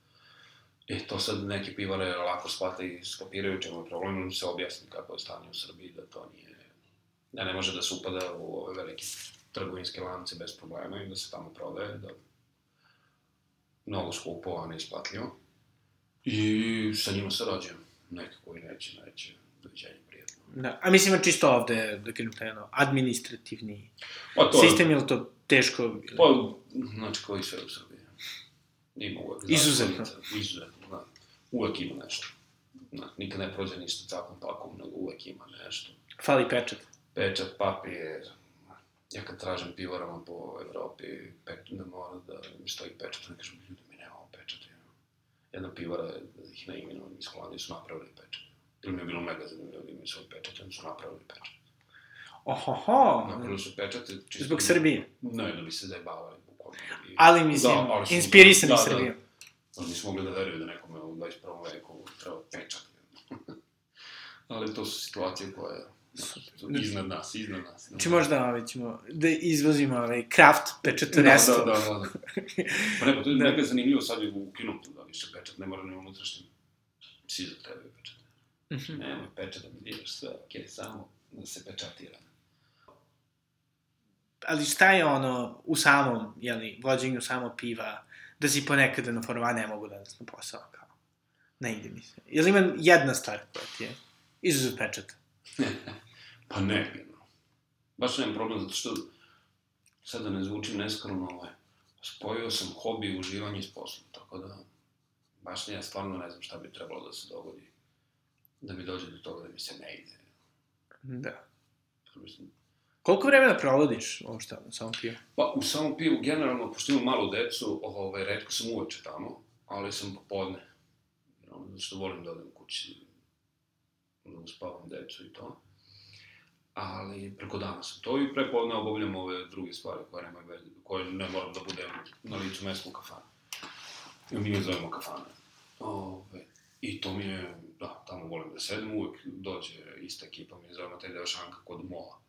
E, to sad neke pivare lako shvate i skapiraju čemu je problem, se objasni kako je stanje u Srbiji, da to nije, da ne može da se upada u ove velike trgovinske lance bez problema i da se tamo prodaje, da mnogo skupo, a neisplatljivo. I sa njima sarađujem. Neki koji neće, neće, doviđenje prijetno. Da, a mislim čisto ovde, da kažem, taj ono, administrativni Pa to sistem, je li to teško? Pa, znači, koji sve u Srbiji. Ima uvek. Izuzetno. Izuzetno. Uvek ima nešto. Znači, nikad ne prođe ništa cakom pakom, nego uvek ima nešto. Fali pečat. Pečat, papir, ja kad tražim pivarama po Evropi, pek, da mora da mi stoji pečat, ne kažem, ljudi, mi nemamo pečat. Jedna pivara, da ih ne imenujem, iz Holandije su napravili pečat. Ili mi je bilo mega zanimljivo da imaju svoj pečat, onda su napravili pečat. Ohoho, Napravili su pečate čisto... zbog Srbije. Ne, da bi se zajebavali, bukvalno. I- Ali mislim, Da, ali su- inspirisani da, da. Ali nisu mogli da veruju da nekome u 21. veku treba pečat. ali to su situacije koje su iznad nas, iznad nas. Znači možda ovaj, ćemo da izvozimo ovaj kraft pečatorstvo. da, da, da. da. Pa ne, pa to je Da. neka zanimljivo, sad je ukinuto da više pečat ne mora ni unutrašnji. Svi za tebe pečat. Mhm. Nemoj pečat da mi diraš sve, okej, samo da se pečatira. Ali šta je ono u samom, jeli, vođenju samo piva, da si ponekada na forma ne mogu danas na posao, kao. Ne ide mi se. Jel ima jedna stvar koja ti je izuzet pečata? Pa ne. Baš nemam problem, zato što, sad da ne zvučim neskromno, ovaj, spojio sam hobi i uživanje s poslom, tako da, baš ja stvarno ne znam šta bi trebalo da se dogodi, da mi dođe do toga da mi se ne ide. Da. Mislim, Koliko vremena provodiš uopšte na samom pivu? Pa, u samom pivu, generalno, pošto imam malu decu, ovaj, redko sam uveče tamo, ali sam popodne. Zato što volim da odem kući, da uspavam decu i to. Ali preko dana sam to i prepodne obavljam ove druge stvari koje, veze, koje ne moram da budem na licu mesta u kafanu. Mi je zovemo kafane. Ove, I to mi je, da, tamo volim da sedem, uvek dođe ista ekipa, mi je zovemo taj deo šanka kod mola.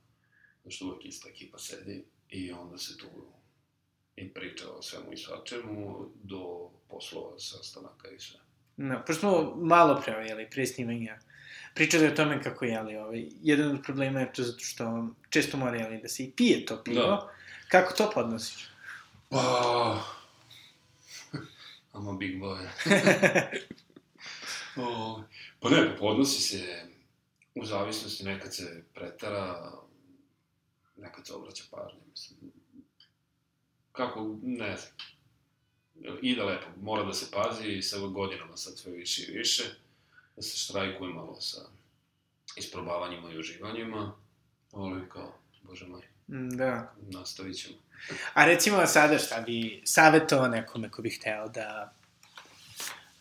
Znači uvek ista ekipa sedi i onda se tu i priča o svemu i svačemu do poslova, sastanaka i sve. No, pošto smo malo pre, jeli, pre snimanja, pričali o tome kako, jeli, ovaj, jedan od problema je to zato što često mora, jeli, da se i pije to pivo. Da. Kako to podnosiš? Pa... I'm a big boy. o, pa ne, podnosi se u zavisnosti, nekad se pretara, nekad se obraća pažnja, mislim. Kako, ne znam. Ide lepo, mora da se pazi i sa godinama sad sve više i više, da se štrajkuje malo sa isprobavanjima i uživanjima, ali kao, bože moj, Mm, Da. nastavit ćemo. A recimo sada šta bi savjetovao nekome ko bi hteo da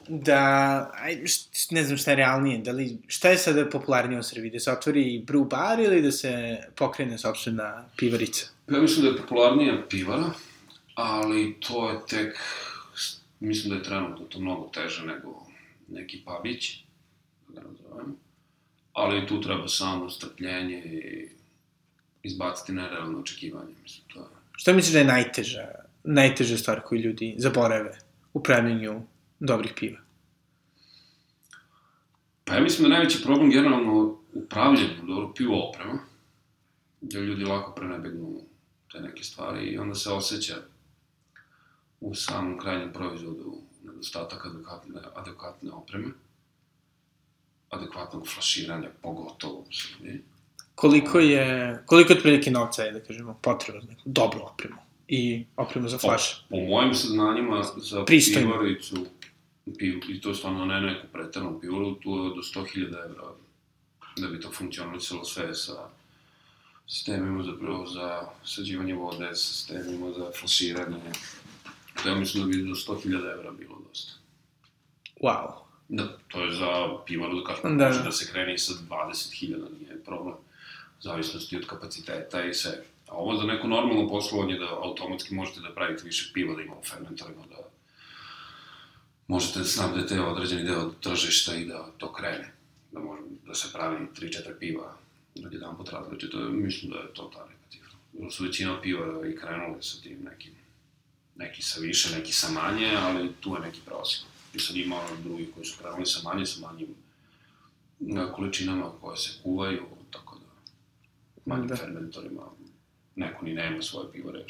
da, aj, ne znam šta je realnije, da li, šta je sada popularnije u Srbiji, da se otvori brew bar ili da se pokrene sobstvena pivarica? Ja mislim da je popularnija pivara, ali to je tek, mislim da je trenutno to mnogo teže nego neki pabić, da ga nazovem. Ali tu treba samo strpljenje i izbaciti nerealne očekivanja, mislim, to je... Šta misliš da je najteža, najteža stvar koju ljudi zaborave u pravljenju dobrih piva? Pa ja mislim da najveći problem generalno u upravljanju dobro pivo oprema, gde ljudi lako prenebegnu te neke stvari i onda se osjeća u samom krajnjem proizvodu nedostatak adekvatne, adekvatne opreme, adekvatnog flaširanja, pogotovo u Srbiji. Koliko je, koliko je otprilike novca je, da kažemo, potrebno za neku dobru opremu i opremu za flaše? Po mojim saznanjima za Pristojno. pivaricu, piv, i to stvarno ne neku pretarnu pivaru, tu je do 100.000 evra da bi to funkcionalisalo sve sa sistemima za, za sađivanje vode, sa sistemima za flasiranje. To ja mislim da bi do 100.000 evra bilo dosta. Wow. Da, to je za pivaru, da kažem, Da. može da se krene i sa 20.000, nije problem. U zavisnosti od kapaciteta i sve. A ovo za neko normalno poslovanje da automatski možete da pravite više piva, da ima u fermentorima, da možete da snabdete određeni deo tržišta i da to krene. Da može da se pravi 3-4 piva od jedan pot različito. Mislim da je to ta neka cifra. Su većina piva i krenule sa tim nekim neki sa više, neki sa manje, ali tu je neki prosjek. I sad ima drugi koji su krenuli sa manje, sa manjim na količinama koje se kuvaju, tako da manjim Da. da. fermentorima neko ni nema svoje pivare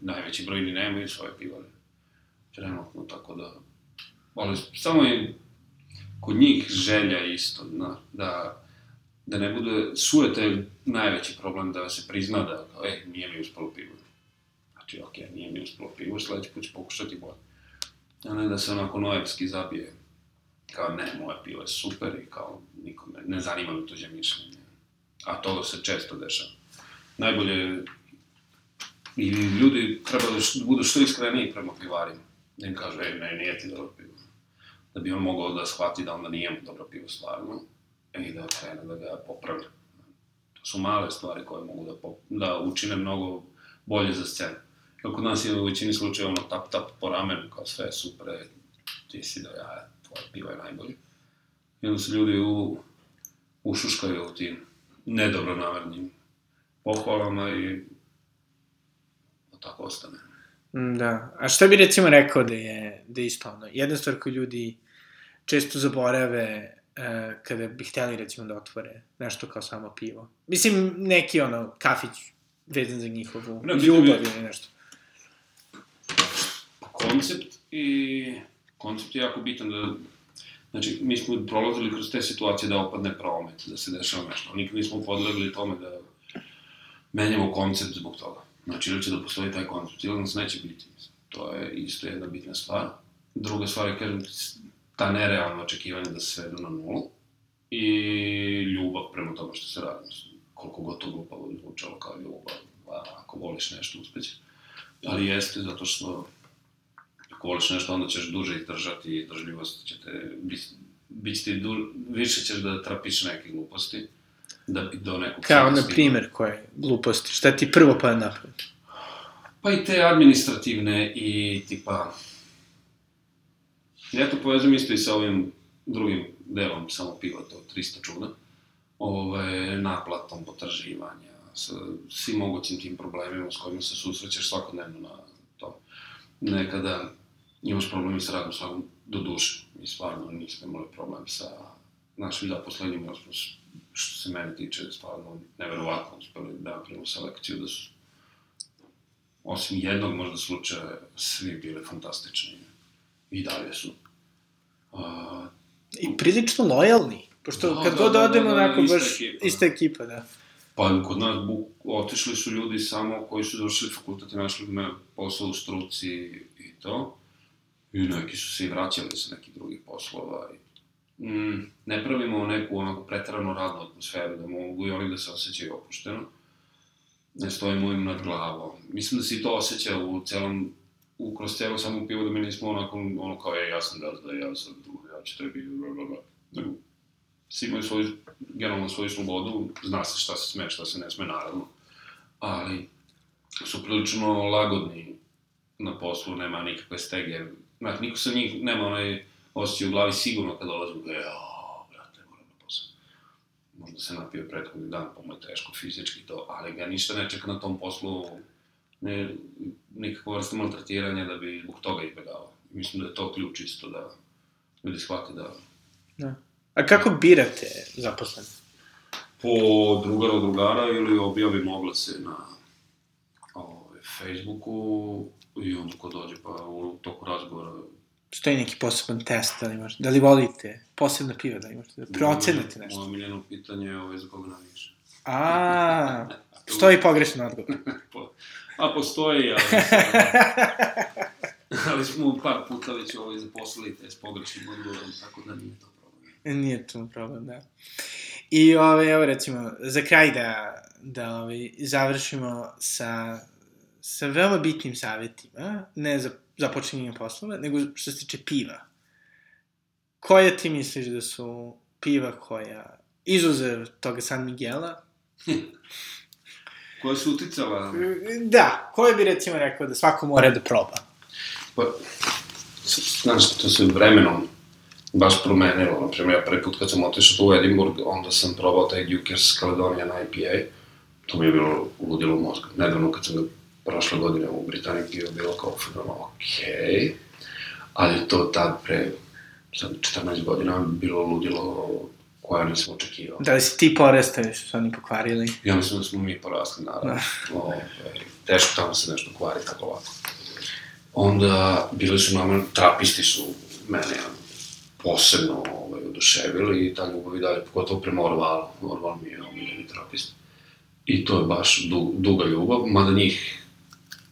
Najveći broj ni nemaju svoje pivare. Trenutno, tako da... Ali samo je kod njih želja isto, na, da, da ne bude sujete najveći problem da se prizna da, e, nije mi uspalo pivo. Znači, okej, nije mi uspalo pivo, sledeći put ću pokušati bolje. A ne da se onako nojevski zabije, kao ne, moje pivo je super i kao nikome, ne zanima me tuđe mišljenje. A to se često dešava. Najbolje i ljudi treba da budu što iskreniji prema pivarima. Da im kažu, ej, ne, nije ti dobro pivo. Da bi on mogao da shvati da onda nije dobro pivo stvarno i da krene da ga popravlja. To su male stvari koje mogu da, pop, da učine mnogo bolje za scenu. Kod nas je u većini slučaja ono tap tap po ramenu, kao sve je super, e, ti si da ja, tvoje pivo je najbolje. I onda se ljudi u, ušuškaju u tim nedobronamernim pohvalama i tako ostane. Mm, Da. A šta bi recimo rekao da je, da je? Jedna stvar koju ljudi često zaborave e, kada bi hteli recimo da otvore nešto kao samo pivo. Mislim, neki ono, kafić vezan za njihovu Ne, ljubav je- ili nešto. koncept i koncept je jako bitan da Znači, mi smo prolazili kroz te situacije da opadne promet, da se dešava nešto. Nikad nismo podlegli tome da menjamo koncept zbog toga. Znači, ili će da postoji taj koncept, ili nas neće biti. Mislim. To je isto jedna bitna stvar. Druga stvar je, kažem, ta nerealna očekivanja da se svedu na nulu i ljubav prema tome što se radi. Mislim, koliko god to glupavo zvučalo kao ljubav, a ako voliš nešto, uspeće. Ali jeste zato što ako voliš nešto, onda ćeš duže izdržati i izdržljivost će te, biti, bit ti du, više ćeš da trapiš neke gluposti, da bi do nekog... Kao, na primer, koje gluposti? Šta ti prvo pada na pamet? Pa i te administrativne i tipa... Ja to povezujem isto i sa ovim drugim delom samo piva, to 300 čuda. Ove, naplatom potraživanja, sa svim mogućim tim problemima s kojima se susrećeš svakodnevno na to. Nekada imaš problemi sa radom svakog do duše. Mi stvarno nismo imali problem sa našim zaposlenima, smo, što se mene tiče, stvarno neverovatno uspeli da napravimo selekciju, da su osim jednog možda slučaja, svi bili fantastični. I dalje su. I prilično lojalni. Pošto Da, kad da, god da, da, odemo, da, onako, ista baš ekipa, da. ista ekipa, da. pa kod nas buk, otišli su ljudi samo koji su završili fakultet i našli me posao u struci i to. I neki su se i vraćali sa nekih drugih poslova. I, mm, ne pravimo neku onako pretarano radnu atmosferu, da mogu i oni da se osjećaju opušteno. Ne stojimo im nad glavom. Mislim da se i to osjeća u celom u, kroz celo samo pivo da mi nismo onako, ono kao, je, ja sam gazda, ja sam tu, ja ću tebi, bla, bla, bla. Nego, svi imaju svoju, generalno svoju slobodu, zna se šta se sme, šta se ne sme, naravno. Ali, su prilično lagodni na poslu, nema nikakve stege. Znači, niko sa njih nema onaj osjećaj u glavi sigurno kad dolazi, e, o, brate, moram na posao. Možda se napio prethodni dan, pa mu je teško fizički to, ali ga ništa ne čeka na tom poslu, ne, nikakva vrsta maltretiranja da bi zbog toga izbjegavao. Mislim da je to ključ isto da ljudi shvate da da. A kako birate zaposlene? po drugara od drugara ili objavim oglase na ovaj, Facebooku i onda ko dođe pa u toku razgovora Stoji neki poseban test, da li, možete, da li volite posebno pivo, da li možete da procenite nešto? Moje miljeno pitanje je ovaj, za koga navijaš. A, stoji pogrešan odgovor. A postoji, ali, ali smo par puta već ovaj zaposlili te s pogrešnim odgovorom, tako da nije to problem. Nije to problem, da. I, ove, evo, recimo, za kraj da, da ove, završimo sa, sa veoma bitnim savjetima, ne za započinjenje poslova, nego što se tiče piva. Koja ti misliš da su piva koja, izuzev toga San Miguela, Koja su uticala da, koje bi recimo rekao da svako mora da proba? Pa, znaš, to se vremenom baš promenilo. Naprimjer, ja prvi put kad sam otišao u Edinburgh, onda sam probao taj Dukers Caledonian IPA. To mi je bilo ludilo u mozgu. Nedavno kad sam ga prošle godine u Britaniji pio, bilo kao fenomenalno, okej. Ali to tad pre sad 14 godina bilo ludilo koja nisam očekivao. Da li si ti porastao ili su oni pokvarili? Ja mislim da smo mi porasli, naravno. Ove, teško tamo se nešto kvari tako lako. Onda bili su nam, trapisti su mene posebno ovaj, oduševili i ta ljubav i dalje, pogotovo prema Orvalu. Orval mi je omiljeni trapist. I to je baš du, duga ljubav, mada njih,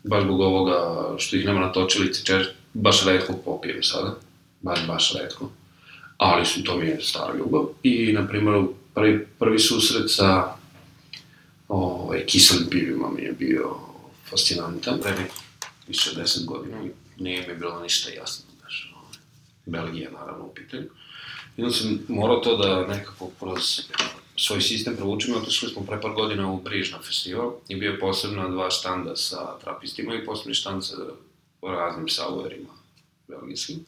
baš zbog ovoga što ih nema na točilici, češ, baš redko popijem sada. Baš, baš redko. Ali su, to mi je stara ljubav. I, na primjer, prvi, prvi susret sa ovaj, kiselim pivima mi je bio fascinantan, nekih više od deset godina, nije mi bilo ništa jasno, znaš, ovaj, Belgija naravno u pitanju. I onda sam morao to da nekako kroz svoj sistem provučimo, otišli smo pre par godina u Briž na festival i bio posebno dva štanda sa trapistima i posebni štand sa raznim sauerima belgijskim.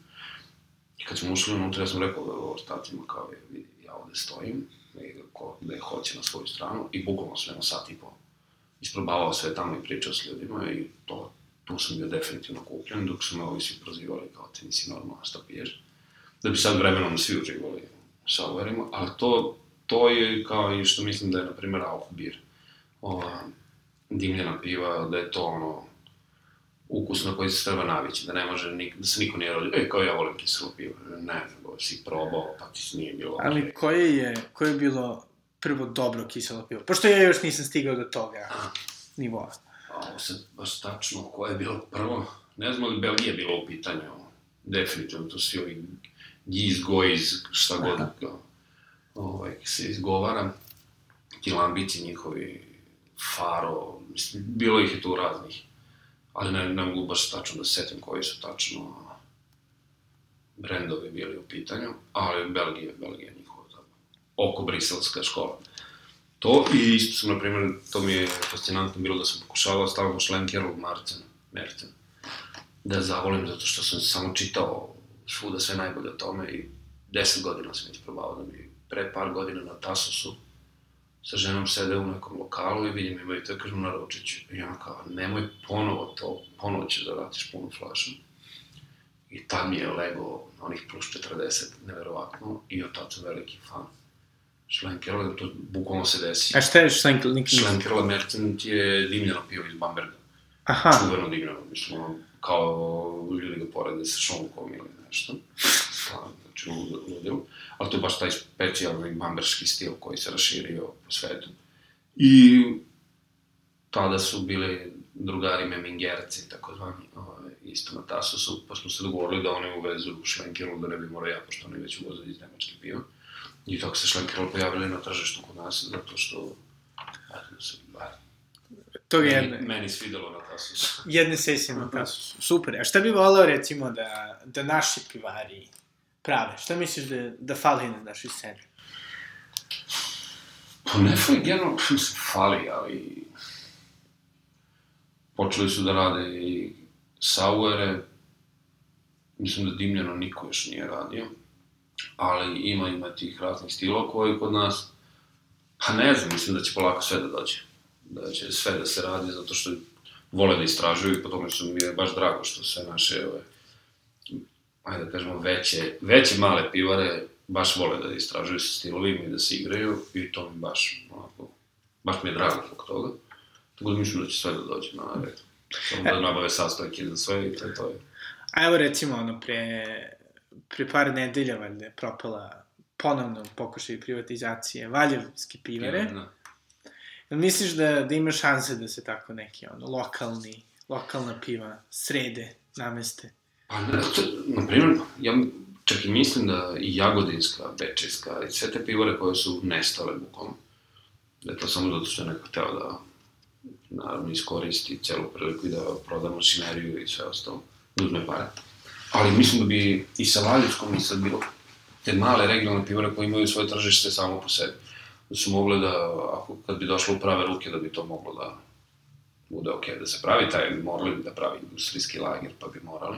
I kad smo ušli unutra, ja sam rekao ortacima kao, je, vidi, ja ovde stojim, ko da je hoće na svoju stranu i bukvalno sve na sat i po isprobavao sve tamo i pričao s ljudima i to, tu sam bio definitivno kupljen, dok su me ovi svi prozivali kao ti nisi normalno šta piješ. Da bi sad vremenom svi uživali sa overima, ali to, to je kao i što mislim da je, na primjer, Alkubir, ova, dimljena piva, da je to ono, ukus na koji se treba navići, da ne može, nik, da se niko nije rodio, ej, kao ja volim kiselo pivo, ne, nego si probao, pa ti nije bilo Ali okay. koje je, koje je bilo prvo dobro kiselo pivo? Pošto ja još nisam stigao do toga A. nivoa. A ovo sad baš tačno koje je bilo prvo, ne znam li Belgija bilo u pitanju, definitivno to svi ovi giz, goiz, šta god ovaj, se izgovara, ti lambici njihovi, faro, mislim, bilo ih je tu raznih ali ne, ne mogu baš tačno da setim koji su tačno brendovi bili u pitanju, ali Belgija, Belgija njihova da, oko briselska škola. To i isto sam, na primjer, to mi je fascinantno bilo da sam pokušavao stavljamo šlenkeru Marcen, Mercen, da zavolim zato što sam samo čitao svuda sve najbolje o tome i deset godina sam isprobao da mi pre par godina na Tasosu sa ženom sede u nekom lokalu i vidim imaju to, kažem, naručit I ja kao, nemoj ponovo to, ponovo ćeš da vratiš punu flašu. I tam je Lego onih plus 40, neverovatno, i od tad sam veliki fan. Schlenkerla, to bukvalno se desi. A šta je Schlenkerla? Schlenkerla Merchant je dimljeno pivo iz Bamberga. Aha. Čuveno dimljeno, mislim, kao ljudi ga porede sa šunkom ili nešto. Znači, ludilo ali to je baš taj specijalni bamberski stil koji se raširio po svetu. I tada su bili drugari Memingerci, tako zvani, ovaj, isto na Tasosu, pa smo se dogovorili da oni uvezu šlenkeru, da ne bi morao ja, pošto oni već uvoze iz Nemačke piva. I tako se šlenkerol pojavili na tržištu kod nas, zato što, eto, se, bar, To je jedne. Meni, meni svidelo na Tasusu. Jedne sesije na Tasusu. Super. A šta bi voleo, recimo, da, da naši pivari prave? Šta misliš da, da fali na našoj sceni? Pa ne fali, generalno, fali, ali... Počeli su da rade i sauere, mislim da dimljeno niko još nije radio, ali ima ima tih raznih stilova koji kod nas, pa ne znam, mislim da će polako sve da dođe. Da će sve da se radi, zato što vole da istražuju i po tome su mi je baš drago što sve naše ove, ajde da kažemo, veće, veće male pivare baš vole da istražuju sa stilovima i da se igraju i to mi baš, onako, baš mi je drago zbog toga. Tako da mislim da će sve da dođe na red. Samo da nabave sastojke za sve i to je to. Je. A evo recimo, ono, pre, pre par nedelja, valjda, je propala ponovno pokušaj privatizacije Valjevske pivare. Da. Jel misliš da, da ima šanse da se tako neki, ono, lokalni, lokalna piva srede, nameste? Pa, na primjer, ja čak i mislim da i Jagodinska, Bečejska i sve te pivore koje su nestale bukvalno, da je to samo zato što je neko hteo da naravno iskoristi celu priliku i da proda mašineriju i sve ostalo, da uzme pare. Ali mislim da bi i sa Valjevskom i sad bilo te male regionalne pivore koje imaju svoje tržište samo po sebi. Da su mogle da, ako, kad bi došlo u prave ruke, da bi to moglo da bude okay, da se pravi, taj bi morali da pravi industrijski lager, pa bi morali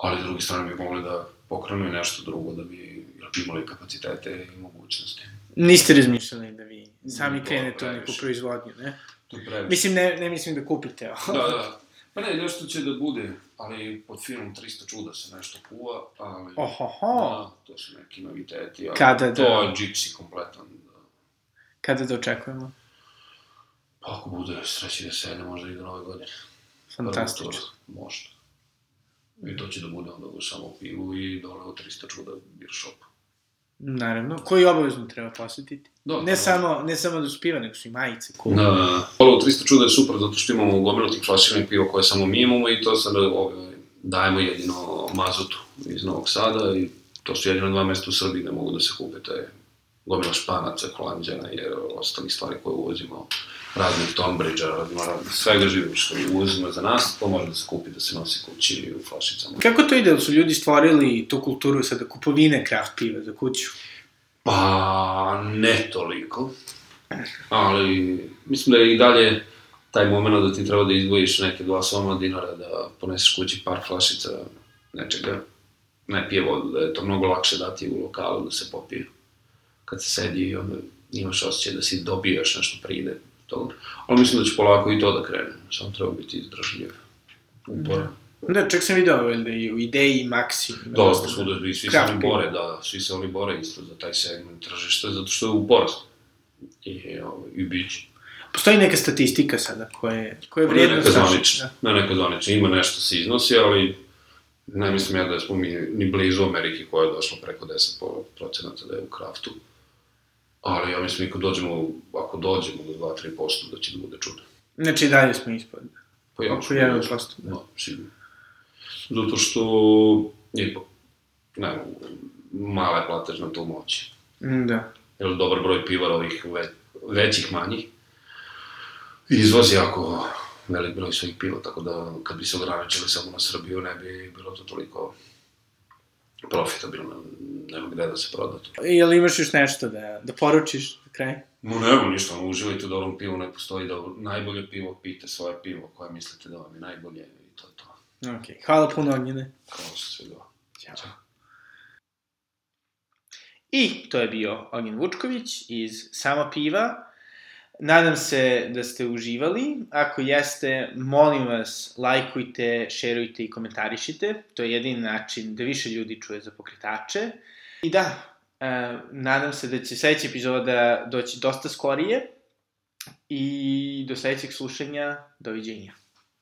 ali s druge strane bi mogli da pokrenu i nešto drugo da bi imali kapacitete i mogućnosti. Niste razmišljali da vi sami krenete u neku proizvodnju, ne? To previše. Mislim, ne, ne mislim da kupite ovo. Da, da. Pa ne, nešto će da bude, ali pod firmom 300 čuda se nešto kuva, ali... Ohoho! Da, to su neki noviteti, ali Kada da... to je gypsy kompletan. Da. Kada da očekujemo? Pa ako bude sreći da sedne, možda i do nove godine. Fantastično. Možda. I to će da bude onda u samo pivu i dole od 300 čuda beer shop. Naravno, koji obavezno treba posetiti. Da, ne, da. samo, ne samo da su piva, nego su i majice. Cool. Da, da. Ovo 300 čuda je super zato što imamo gomilu tih flaširanih piva koje samo mi imamo i to sad dajemo jedino mazotu iz Novog Sada i to su jedino dva mesta u Srbiji gde mogu da se kupe te gomila španaca, holandjana i ostali stvari koje uvozimo raznih Tonbridgera, raznih, raznih svega živim što uvozimo za nas, to može da se kupi, da se nosi kući u flašicama. Kako to ide, da su ljudi stvorili tu kulturu sada kupovine kraft piva za kuću? Pa, ne toliko. Ali, mislim da je i dalje taj moment da ti treba da izdvojiš neke dva soma dinara, da poneseš kući par flašica nečega, ne pije vodu, da je to mnogo lakše dati u lokalu da se popije. Kad se sedi i onda imaš osjećaj da si dobijaš nešto pride toga. Ali mislim da će polako i to da krene, samo treba biti izdržljiv. Uporan. Da, čak sam video da je u ideji Maxi. Da, pa svuda, i svi se oni bore, da, svi se oni bore isto za taj segment tržišta, zato što je u porastu. I, ovaj, i bit će. Postoji neka statistika sada koja je, koja je vrijedna Ne neka zvanična, da. ne neka zvanična, ima nešto se iznosi, ali ne mislim ja da smo mi ni blizu Amerike koja je došla preko 10 procenata da je u kraftu. Ali ja mislim, ako dođemo, ako dođemo do 2-3%, da će da bude čudo. Znači, dalje smo ispod. Pa ja, Oko 1%. Da. No, sigurno. Zato što, ipak, ne mala je platežna tu moć. Mm, Da. Jer dobar broj pivara ovih ve, većih, manjih, izvozi jako velik broj svojih piva, tako da kad bi se ograničili samo na Srbiju, ne bi bilo to toliko profitabilno, nema gde da se proda to. I, jel imaš još nešto da, da poručiš na kraju? No, nema ništa, ono, uživajte u dobrom pivu, ne postoji dobro, najbolje pivo, pijte svoje pivo koje mislite da vam je najbolje i to je to. Ok, hvala puno Ognjene. Kao se sve dva. Ćao. I to je bio Ognjen Vučković iz Samo piva. Nadam se da ste uživali. Ako jeste, molim vas, lajkujte, šerujte i komentarišite. To je jedini način da više ljudi čuje za pokretače. I da, e, nadam se da će sledeća epizoda doći dosta skorije. I do sledećeg slušanja, doviđenja.